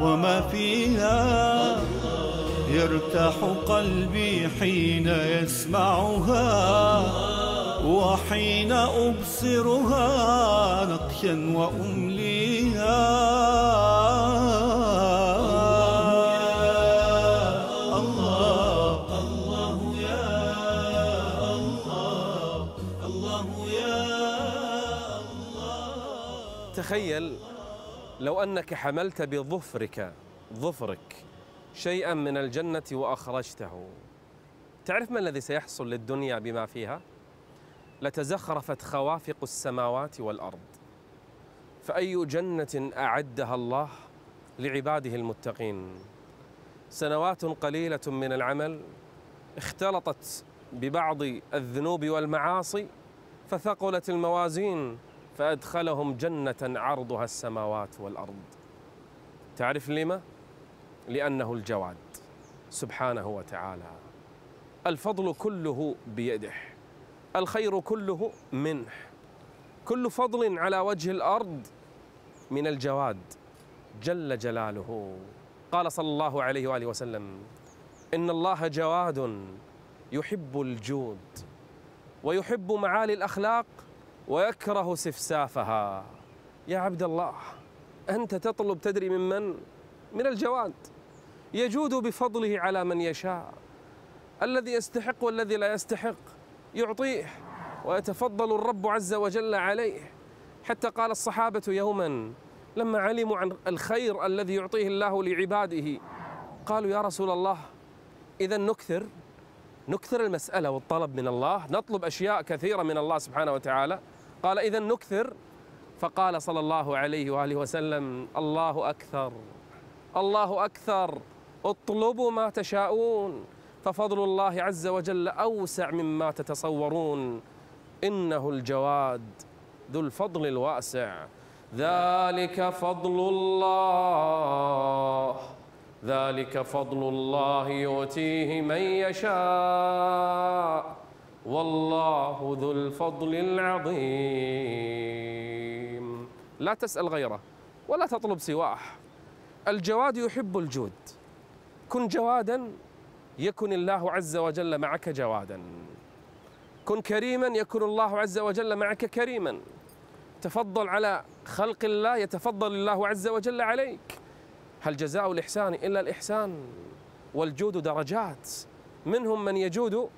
وما فيها. يرتاح قلبي حين يسمعها وحين أبصرها نقشا وأمليها. تخيل لو أنك حملت بظفرك ظفرك شيئا من الجنة وأخرجته. تعرف ما الذي سيحصل للدنيا بما فيها؟ لتزخرفت خوافق السماوات والأرض. فأي جنة أعدها الله لعباده المتقين؟ سنوات قليلة من العمل اختلطت ببعض الذنوب والمعاصي فثقلت الموازين. فأدخلهم جنة عرضها السماوات والأرض. تعرف لما؟ لأنه الجواد سبحانه وتعالى. الفضل كله بيده الخير كله منه. كل فضل على وجه الأرض من الجواد جل جلاله. قال صلى الله عليه وآله وسلم إن الله جواد يحب الجود ويحب معالي الأخلاق ويكره سفسافها. يا عبد الله أنت تطلب تدري من من؟ من الجواد. يجود بفضله على من يشاء. الذي يستحق والذي لا يستحق يعطيه ويتفضل الرب عز وجل عليه. حتى قال الصحابة يوما لما علموا عن الخير الذي يعطيه الله لعباده قالوا يا رسول الله إذا نكثر نكثر المسألة والطلب من الله. نطلب أشياء كثيرة من الله سبحانه وتعالى. قال إذا نكثر. فقال صلى الله عليه وآله وسلم الله أكثر. الله أكثر. اطلبوا ما تشاءون. ففضل الله عز وجل أوسع مما تتصورون. إنه الجواد ذو الفضل الواسع. ذلك فضل الله. ذلك فضل الله يؤتيه من يشاء. والله ذو الفضل العظيم. لا تسأل غيره ولا تطلب سواه. الجواد يحب الجود. كن جوادا يكن الله عز وجل معك جوادا. كن كريما يكن الله عز وجل معك كريما. تفضل على خلق الله يتفضل الله عز وجل عليك. هل جزاء الإحسان إلا الإحسان؟ والجود درجات. منهم من يجود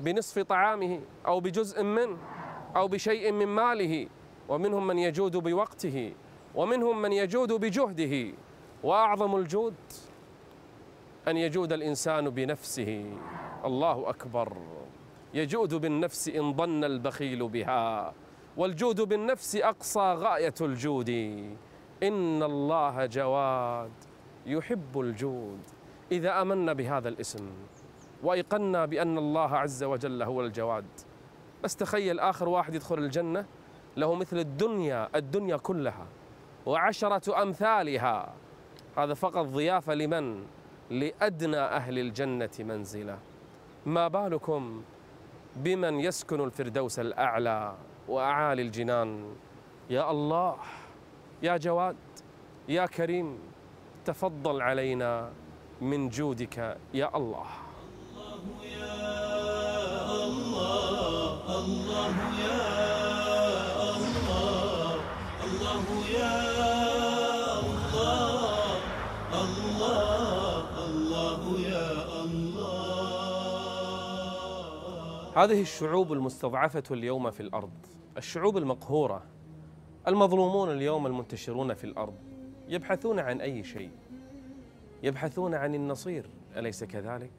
بنصف طعامه أو بجزء منه أو بشيء من ماله ومنهم من يجود بوقته ومنهم من يجود بجهده. وأعظم الجود أن يجود الإنسان بنفسه. الله أكبر. يجود بالنفس إن ظن البخيل بها. والجود بالنفس أقصى غاية الجود. إن الله جواد يحب الجود. إذا آمنا بهذا الاسم وأيقنا بأن الله عز وجل هو الجواد. بس تخيل آخر واحد يدخل الجنة له مثل الدنيا الدنيا كلها وعشرة أمثالها. هذا فقط ضيافة لمن؟ لأدنى أهل الجنة منزلة. ما بالكم بمن يسكن الفردوس الأعلى وأعالي الجنان؟ يا الله يا جواد يا كريم تفضل علينا من جودك يا الله. هذه الشعوب المستضعفة اليوم في الأرض الشعوب المقهورة المظلومون اليوم المنتشرون في الأرض يبحثون عن أي شيء يبحثون عن النصير أليس كذلك؟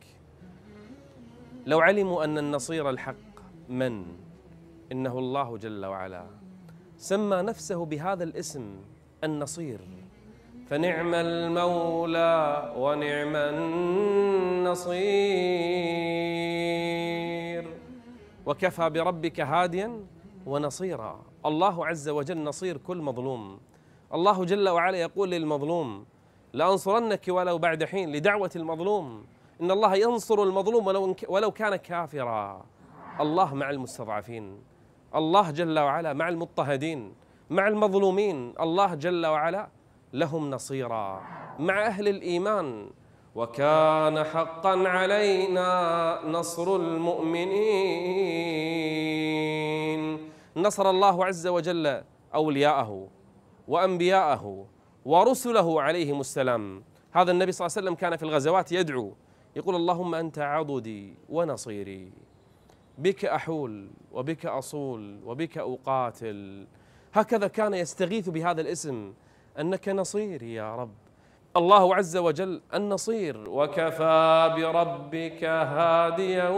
لو علموا أن النصير الحق من؟ إنه الله جل وعلا. سمى نفسه بهذا الاسم النصير. فنعم المولى ونعم النصير. وكفى بربك هاديا ونصيرا. الله عز وجل نصير كل مظلوم. الله جل وعلا يقول للمظلوم لأنصرنك ولو بعد حين لدعوة المظلوم. إن الله ينصر المظلوم ولو, ولو كان كافرا. الله مع المستضعفين الله جل وعلا مع المضطهدين مع المظلومين الله جل وعلا لهم نصيرا مع أهل الإيمان. وكان حقا علينا نصر المؤمنين. نصر الله عز وجل أولياءه وأنبياءه ورسله عليهم السلام. هذا النبي صلى الله عليه وسلم كان في الغزوات يدعو يقول اللهم أنت عضدي ونصيري. بك أحول وبك أصول وبك أقاتل. هكذا كان يستغيث بهذا الاسم. أنك نصيري يا رب. الله عز وجل النصير. وكفى بربك هاديا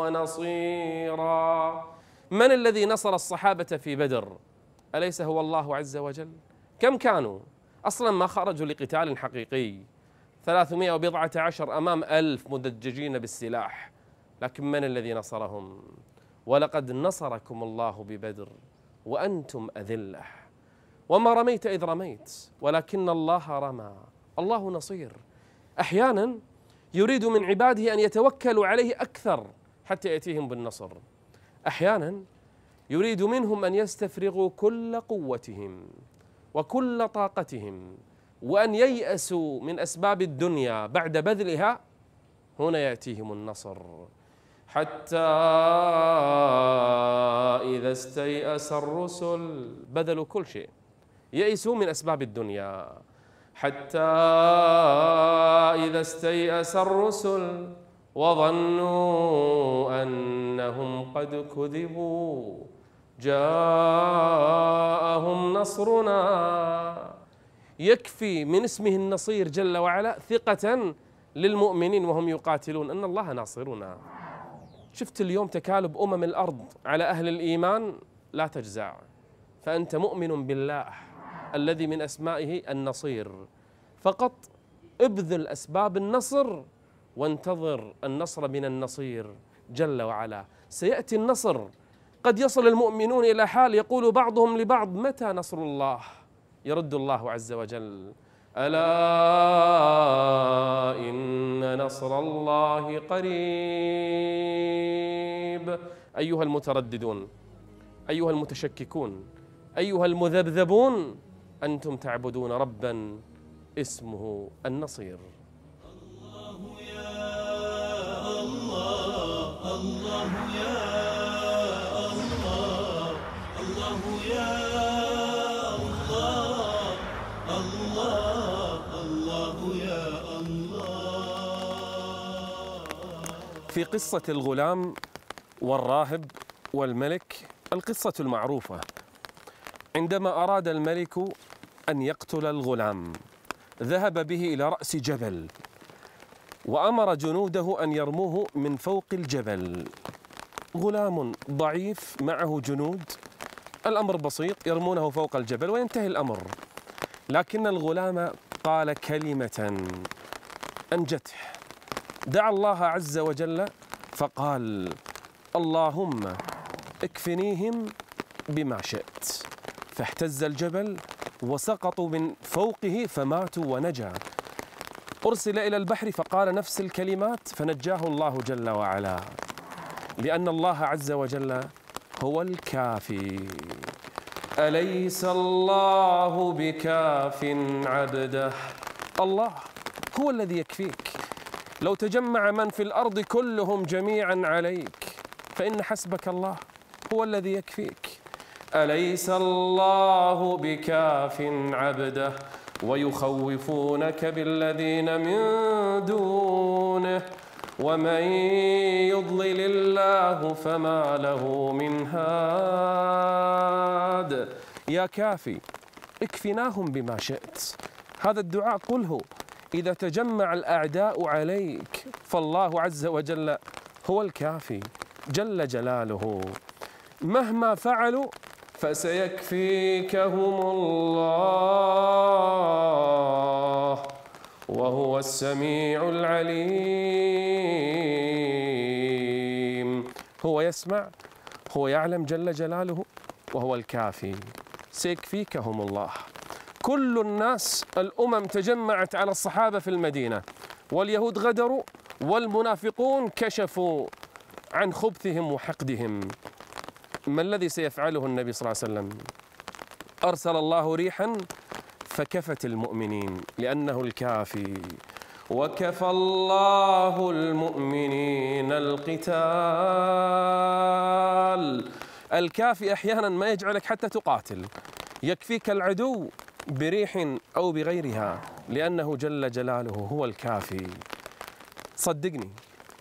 ونصيرا. من الذي نصر الصحابة في بدر؟ أليس هو الله عز وجل؟ كم كانوا؟ أصلا ما خرجوا لقتال حقيقي. ثلاثمائة وبضعة عشر أمام ألف مدججين بالسلاح. لكن من الذي نصرهم؟ ولقد نصركم الله ببدر وأنتم أذلة. وما رميت إذ رميت ولكن الله رمى. الله نصير. أحيانا يريد من عباده أن يتوكلوا عليه أكثر حتى يأتيهم بالنصر. أحيانا يريد منهم أن يستفرغوا كل قوتهم وكل طاقتهم وأن ييأسوا من أسباب الدنيا بعد بذلها. هنا يأتيهم النصر. حتى إذا استيأس الرسل بذلوا كل شيء. يئسوا من أسباب الدنيا. حتى إذا استيأس الرسل وظنوا أنهم قد كذبوا جاءهم نصرنا. يكفي من اسمه النصير جل وعلا ثقة للمؤمنين وهم يقاتلون. أن الله ناصرنا. شفت اليوم تكالب أمم الأرض على أهل الإيمان؟ لا تجزع. فأنت مؤمن بالله الذي من أسمائه النصير. فقط ابذل أسباب النصر وانتظر النصر من النصير جل وعلا. سيأتي النصر. قد يصل المؤمنون إلى حال يقول بعضهم لبعض متى نصر الله؟ يرد الله عز وجل. ألا إن نصر الله قريب. أيها المترددون أيها المتشككون أيها المذبذبون أنتم تعبدون ربا اسمه النصير. الله يا الله الله في قصة الغلام والراهب والملك القصة المعروفة. عندما أراد الملك أن يقتل الغلام ذهب به إلى رأس جبل وأمر جنوده أن يرموه من فوق الجبل. غلام ضعيف معه جنود الأمر بسيط يرمونه فوق الجبل وينتهي الأمر. لكن الغلام قال كلمة أنجته. دعا الله عز وجل فقال اللهم اكفنيهم بما شئت. فاهتز الجبل وسقطوا من فوقه فماتوا ونجا. أرسل إلى البحر فقال نفس الكلمات فنجاه الله جل وعلا. لأن الله عز وجل هو الكافي. أليس الله بكاف عبده؟ الله هو الذي يكفيك. لو تجمع من في الأرض كلهم جميعا عليك فإن حسبك الله هو الذي يكفيك. أليس الله بكاف عبده ويخوفونك بالذين من دونه؟ ومن يضلل الله فما له من هاد. يا كافي اكفناهم بما شئت. هذا الدعاء قله إذا تجمع الأعداء عليك فالله عز وجل هو الكافي جل جلاله. مهما فعلوا فسيكفيكهم الله وهو السميع العليم. هو يسمع هو يعلم جل جلاله وهو الكافي. سيكفيكهم الله. كل الناس الأمم تجمعت على الصحابة في المدينة. واليهود غدروا والمنافقون كشفوا عن خبثهم وحقدهم. ما الذي سيفعله النبي صلى الله عليه وسلم؟ أرسل الله ريحا فكفت المؤمنين لأنه الكافي. وكفى الله المؤمنين القتال. الكافي أحيانا ما يجعلك حتى تقاتل. يكفيك العدو. بريح أو بغيرها لأنه جل جلاله هو الكافي. صدقني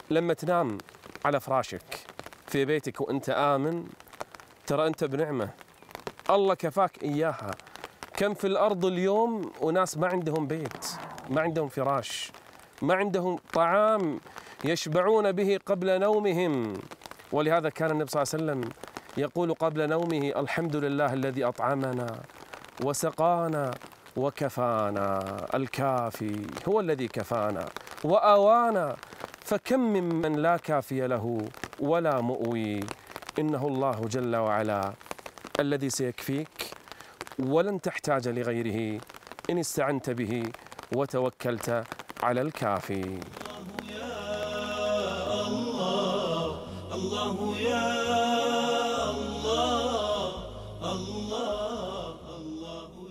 لما تنام على فراشك في بيتك وأنت آمن ترى أنت بنعمة. الله كفاك إياها. كم في الأرض اليوم وناس ما عندهم بيت ما عندهم فراش ما عندهم طعام يشبعون به قبل نومهم. ولهذا كان النبي صلى الله عليه وسلم يقول قبل نومه الحمد لله الذي أطعمنا. وسقانا وكفانا الكافي هو الذي كفانا وآوانا فكم ممن لا كافي له ولا مؤوي. إنه الله جل وعلا الذي سيكفيك ولن تحتاج لغيره. إن استعنت به وتوكلت على الكافي. الله يا الله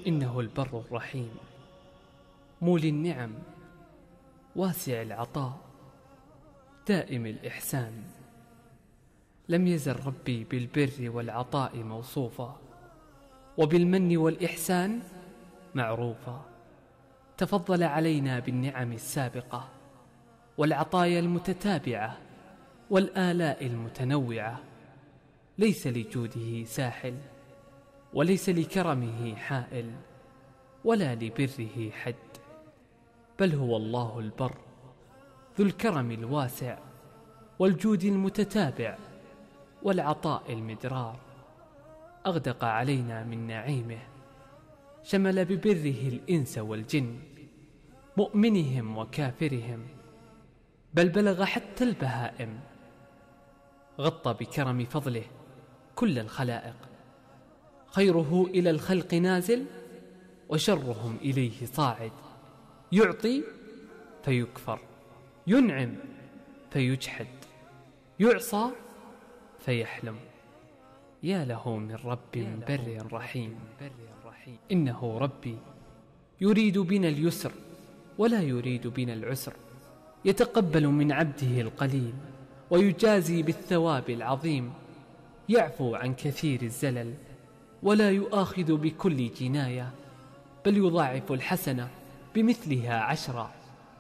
إنه البر الرحيم. مولي النعم واسع العطاء دائم الإحسان. لم يزل ربي بالبر والعطاء موصوفا وبالمن والإحسان معروفا. تفضل علينا بالنعم السابقة والعطايا المتتابعة والآلاء المتنوعة. ليس لجوده ساحل. وليس لكرمه حائل ولا لبره حد بل هو الله البر ذو الكرم الواسع والجود المتتابع والعطاء المدرار. أغدق علينا من نعيمه شمل ببره الإنس والجن مؤمنهم وكافرهم بل بلغ حتى البهائم. غطى بكرم فضله كل الخلائق. خيره إلى الخلق نازل وشرهم إليه صاعد. يعطي فيكفر ينعم فيجحد يعصى فيحلم. يا له من رب بر رحيم. إنه ربي يريد بنا اليسر ولا يريد بنا العسر. يتقبل من عبده القليل ويجازي بالثواب العظيم. يعفو عن كثير الزلل ولا يؤاخذ بكل جناية بل يضاعف الحسنة بمثلها عشرا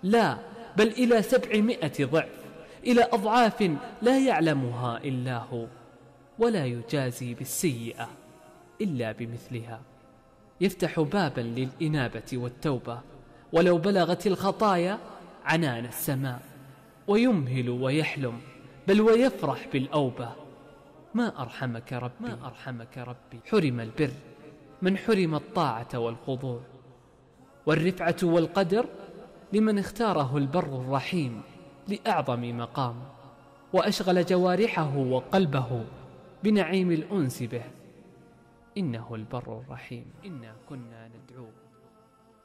لا بل إلى سبعمائة ضعف إلى أضعاف لا يعلمها إلا هو ولا يجازي بالسيئة إلا بمثلها. يفتح بابا للإنابة والتوبة ولو بلغت الخطايا عنان السماء ويمهل ويحلم بل ويفرح بالأوبة. ما أرحمك ربي. ما أرحمك ربي. حرم البر. من حرم الطاعة والخضوع. والرفعة والقدر لمن اختاره البر الرحيم لأعظم مقام. وأشغل جوارحه وقلبه بنعيم الأنس به. إنه البر الرحيم. إنا كنا ندعوه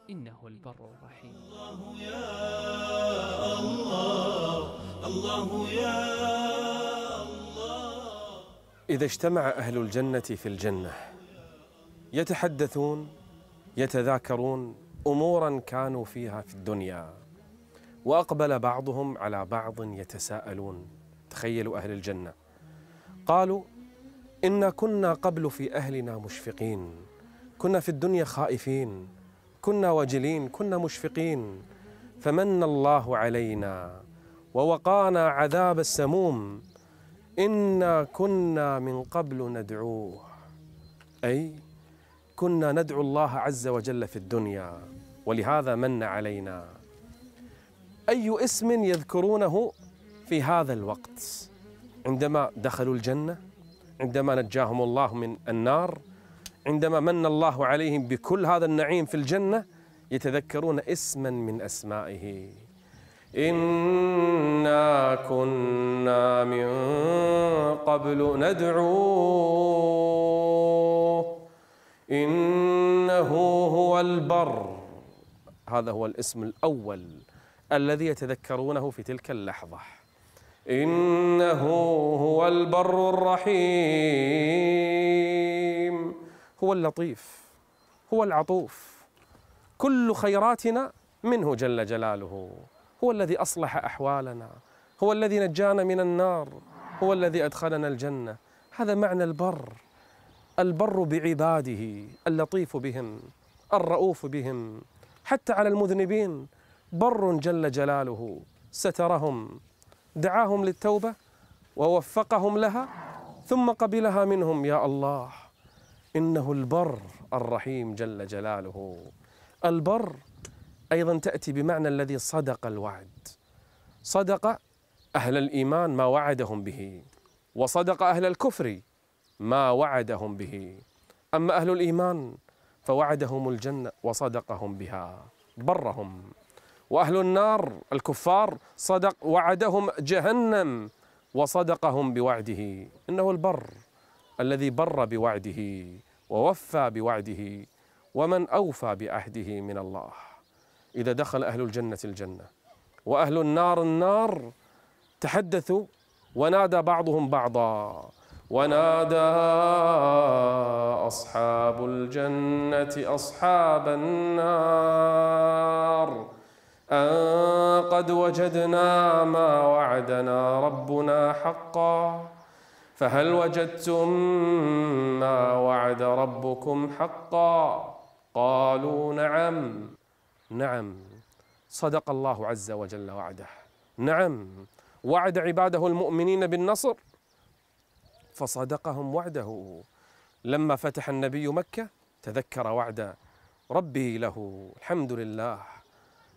إنه البر الرحيم. الله يا الله. الله يا الله إذا اجتمع أهل الجنة في الجنة يتحدثون يتذاكرون أمورا كانوا فيها في الدنيا وأقبل بعضهم على بعض يتساءلون. تخيلوا أهل الجنة. قالوا إنا كنا قبل في أهلنا مشفقين كنا في الدنيا خائفين كنا وجلين كنا مشفقين. فمن الله علينا ووقانا عذاب السموم. إنا كنا من قبل ندعوه. أي كنا ندعو الله عز وجل في الدنيا ولهذا من علينا. أي اسم يذكرونه في هذا الوقت؟ عندما دخلوا الجنة عندما نجاهم الله من النار عندما من الله عليهم بكل هذا النعيم في الجنة يتذكرون اسما من أسمائه. إنا كنا من قبل ندعوه إنه هو البر. هذا هو الاسم الأول الذي يتذكرونه في تلك اللحظة. إنه هو البر الرحيم. هو اللطيف. هو العطوف. كل خيراتنا منه جل جلاله. هو الذي أصلح أحوالنا. هو الذي نجانا من النار. هو الذي أدخلنا الجنة. هذا معنى البر. البر بعباده اللطيف بهم الرؤوف بهم. حتى على المذنبين. بر جل جلاله. سترهم. دعاهم للتوبة ووفقهم لها. ثم قبلها منهم يا الله إنه البر الرحيم جل جلاله. البر أيضا تأتي بمعنى الذي صدق الوعد. صدق أهل الإيمان ما وعدهم به وصدق أهل الكفر ما وعدهم به. أما أهل الإيمان فوعدهم الجنة وصدقهم بها برهم. وأهل النار الكفار صدق وعدهم جهنم وصدقهم بوعده. إنه البر الذي بر بوعده ووفى بوعده ومن أوفى بعهده من الله. إذا دخل أهل الجنة الجنة. وأهل النار النار تحدثوا ونادى بعضهم بعضا. ونادى أصحاب الجنة أصحاب النار أن قد وجدنا ما وعدنا ربنا حقا. فهل وجدتم ما وعد ربكم حقا؟ قالوا نعم. نعم. صدق الله عز وجل وعده. نعم. وعد عباده المؤمنين بالنصر فصدقهم وعده. لما فتح النبي مكة تذكر وعد ربه له. الحمد لله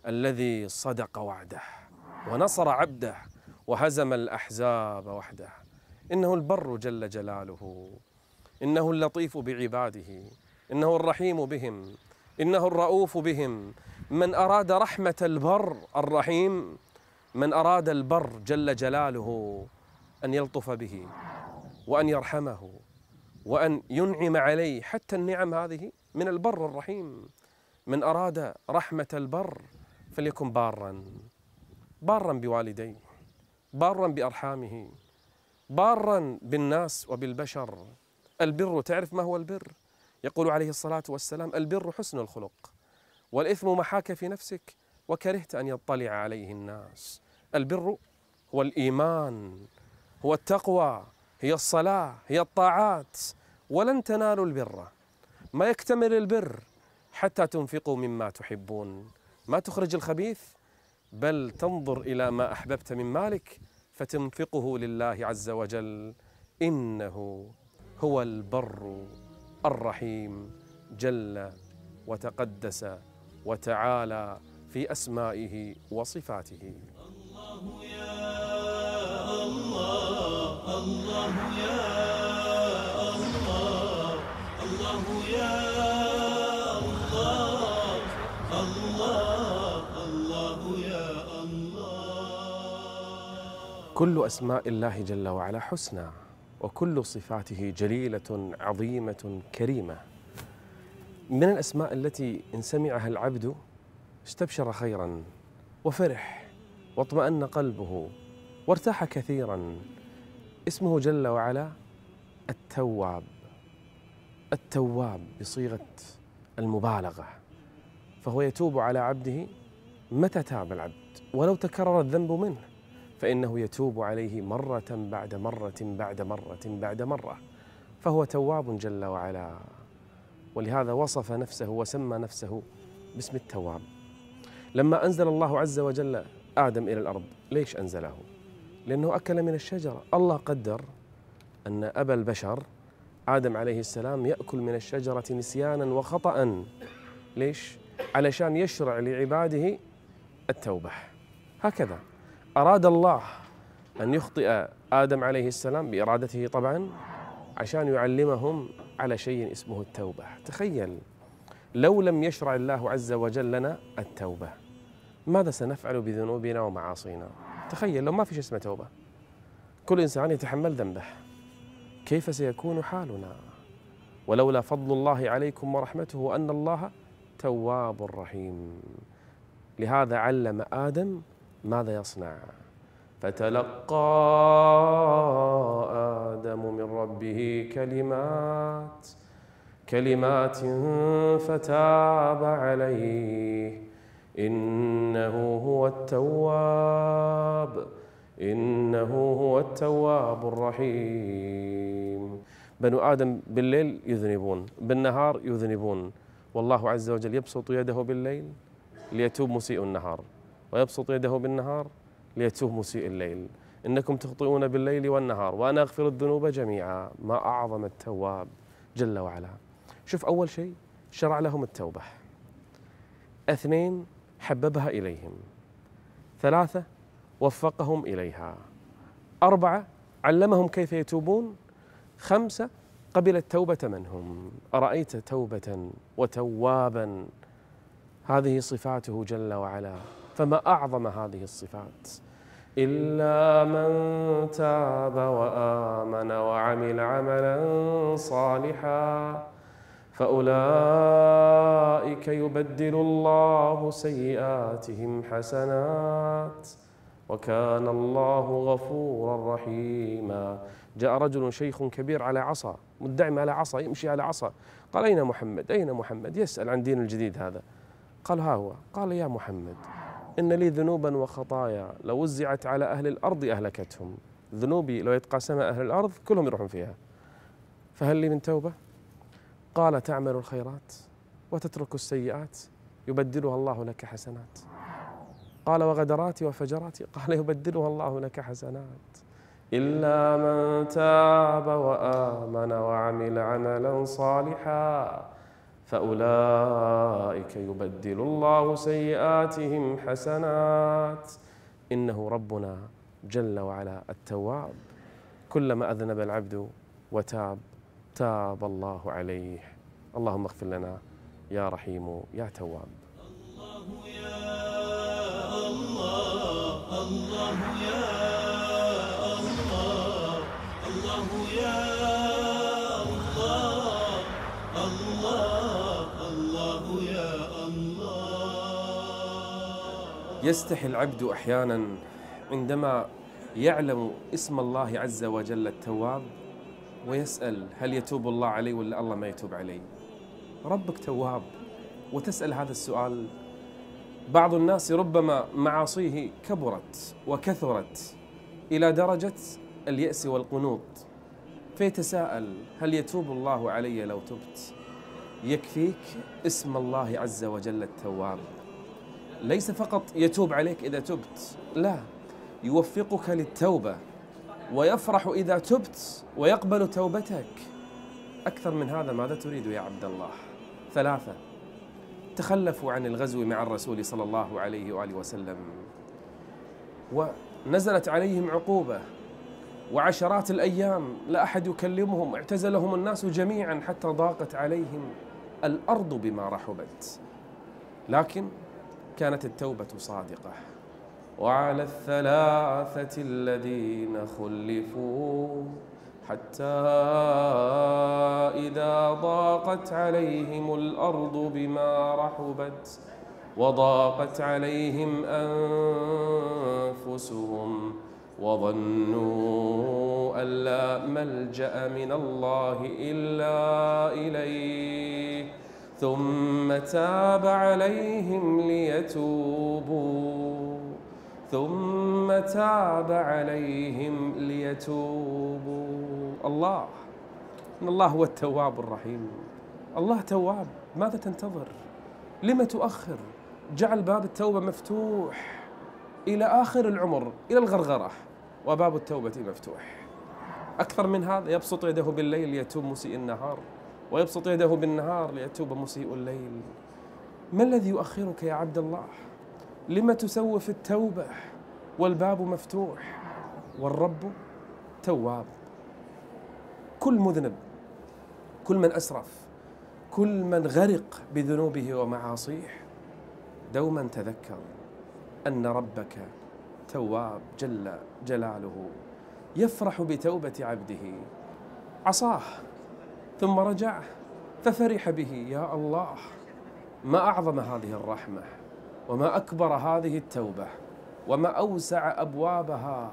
الذي صدق وعده ونصر عبده وهزم الأحزاب وحده. إنه البر جل جلاله. إنه اللطيف بعباده. إنه الرحيم بهم. إنه الرؤوف بهم. من أراد رحمة البر الرحيم من أراد البر جل جلاله أن يلطف به وأن يرحمه وأن ينعم عليه حتى النعم هذه من البر الرحيم. من أراد رحمة البر فليكن بارا بارا بوالديه بارا بأرحامه بارا بالناس وبالبشر. البر تعرف ما هو البر؟ يقول عليه الصلاة والسلام البر حسن الخلق. والإثم محاك في نفسك وكرهت أن يطلع عليه الناس. البر هو الإيمان هو التقوى هي الصلاة هي الطاعات. ولن تنالوا البر. ما يكتمل البر حتى تنفقوا مما تحبون. ما تخرج الخبيث بل تنظر إلى ما أحببت من مالك فتنفقه لله عز وجل. إنه هو البر الرحيم. جل وتقدس وتعالى في أسمائه وصفاته. الله يا الله الله يا الله الله يا الله الله الله يا الله كل أسماء الله جل وعلا حسنى وكل صفاته جليلة عظيمة كريمة. من الأسماء التي إن سمعها العبد استبشر خيرا وفرح واطمأن قلبه وارتاح كثيرا. اسمه جل وعلا التواب التواب بصيغة المبالغة. فهو يتوب على عبده متى تاب العبد؟ ولو تكرر الذنب منه فإنه يتوب عليه مرة بعد مرة بعد مرة بعد مرة. فهو تواب جل وعلا. ولهذا وصف نفسه وسمى نفسه باسم التواب. لما أنزل الله عز وجل آدم إلى الأرض ليش أنزله؟ لأنه أكل من الشجرة. الله قدر أن أبا البشر آدم عليه السلام يأكل من الشجرة نسيانا وخطأ. ليش؟ علشان يشرع لعباده التوبة. هكذا. أراد الله أن يخطئ آدم عليه السلام بإرادته طبعا عشان يعلمهم على شيء اسمه التوبة. تخيل لو لم يشرع الله عز وجل لنا التوبة ماذا سنفعل بذنوبنا ومعاصينا؟ تخيل لو ما في شيء اسمه توبة كل إنسان يتحمل ذنبه. كيف سيكون حالنا؟ ولولا فضل الله عليكم ورحمته أن الله تواب رحيم. لهذا علم آدم ماذا يصنع. فتلقى آدم من ربه كلمات كلمات فتاب عليه. إنه هو التواب إنه هو التواب الرحيم. بنو آدم بالليل يذنبون بالنهار يذنبون. والله عز وجل يبسط يده بالليل ليتوب مسيء النهار ويبسط يده بالنهار ليتوب مسيء الليل. إنكم تخطئون بالليل والنهار وأنا أغفر الذنوب جميعا. ما أعظم التواب جل وعلا. شوف أول شيء شرع لهم التوبة. اثنين حببها إليهم. ثلاثة وفقهم إليها. أربعة علمهم كيف يتوبون. خمسة قبل التوبة منهم. أرأيت توبة وتوابا؟ هذه صفاته جل وعلا. فما أعظم هذه الصفات. إلا من تاب وآمن وعمل عملا صالحا فأولئك يبدل الله سيئاتهم حسنات وكان الله غفورا رحيما. جاء رجل شيخ كبير على عصا مدعم على عصا يمشي على عصا. قال أين محمد؟ أين محمد؟ يسأل عن دين الجديد هذا. قال ها هو. قال يا محمد إن لي ذنوبا وخطايا. لو وزعت على أهل الأرض أهلكتهم. ذنوبي لو يتقاسمها أهل الأرض كلهم يروحون فيها. فهل لي من توبة؟ قال تعمل الخيرات وتترك السيئات يبدلها الله لك حسنات. قال وغدراتي وفجراتي قال يبدلها الله لك حسنات. إلا من تاب وآمن وعمل عملا صالحا فأولئك يبدل الله سيئاتهم حسنات. إنه ربنا جل وعلا التواب. كلما أذنب العبد وتاب تاب الله عليه. اللهم اغفر لنا يا رحيم يا تواب. الله يا الله الله يا الله الله يا يستحي العبد أحيانا عندما يعلم اسم الله عز وجل التواب ويسأل هل يتوب الله علي ولا الله ما يتوب علي. ربك تواب. وتسأل هذا السؤال. بعض الناس ربما معاصيه كبرت وكثرت إلى درجة اليأس والقنوط. فيتساءل هل يتوب الله علي لو تبت. يكفيك اسم الله عز وجل التواب. ليس فقط يتوب عليك إذا تبت لا يوفقك للتوبة ويفرح إذا تبت ويقبل توبتك. أكثر من هذا ماذا تريد يا عبد الله؟ ثلاثة تخلفوا عن الغزو مع الرسول صلى الله عليه وآله وسلم. ونزلت عليهم عقوبة وعشرات الأيام لا أحد يكلمهم اعتزلهم الناس جميعا حتى ضاقت عليهم الأرض بما رحبت. لكن كانت التوبة صادقة. وعلى الثلاثة الذين خلفوا حتى إذا ضاقت عليهم الأرض بما رحبت وضاقت عليهم أنفسهم وظنوا أن لا ملجأ من الله إلا إليه. ثم تاب عليهم ليتوبوا. ثم تاب عليهم ليتوبوا. الله إن الله هو التواب الرحيم. الله تواب. ماذا تنتظر؟ لم تؤخر؟ جعل باب التوبة مفتوح إلى آخر العمر إلى الغرغرة وباب التوبة مفتوح. أكثر من هذا يبسط يده بالليل ليتوب مسيء النهار. ويبسط يده بالنهار ليتوب مسيء الليل. ما الذي يؤخرك يا عبد الله؟ لم تسوف التوبة والباب مفتوح والرب تواب. كل مذنب كل من أسرف كل من غرق بذنوبه ومعاصيه دوما تذكر أن ربك تواب جل جلاله. يفرح بتوبة عبده. عصاه. ثم رجع ففرح به يا الله ما أعظم هذه الرحمة وما أكبر هذه التوبة وما أوسع أبوابها.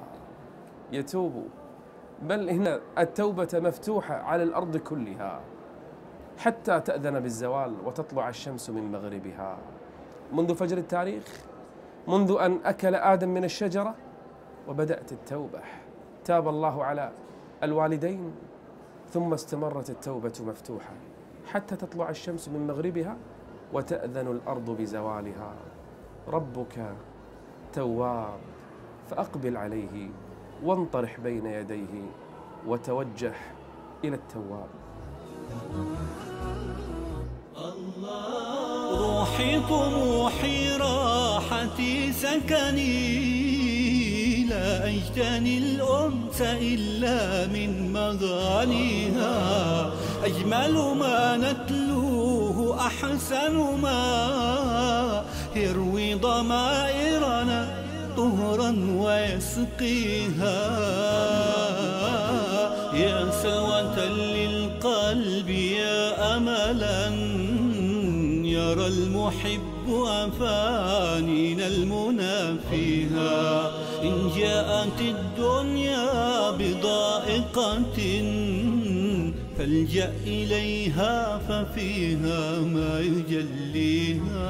يتوب. بل هنا التوبة مفتوحة على الأرض كلها حتى تأذن بالزوال وتطلع الشمس من مغربها. منذ فجر التاريخ منذ أن أكل آدم من الشجرة وبدأت التوبة. تاب الله على الوالدين. ثم استمرت التوبة مفتوحة حتى تطلع الشمس من مغربها وتأذن الأرض بزوالها. ربك تواب فأقبل عليه وانطرح بين يديه وتوجه إلى التواب. روحي طموحي راحتي سكني. لا أجتني الأنس إلا من مغانيها أجمل ما نتلوه أحسن ما. يروي ضمائرنا طهرا ويسقيها. يا سلوة للقلب يا أملا. يرى المحب أفانينا المنى فيها إن جاءت الدنيا بضائقة فالجأ إليها ففيها ما يجليها.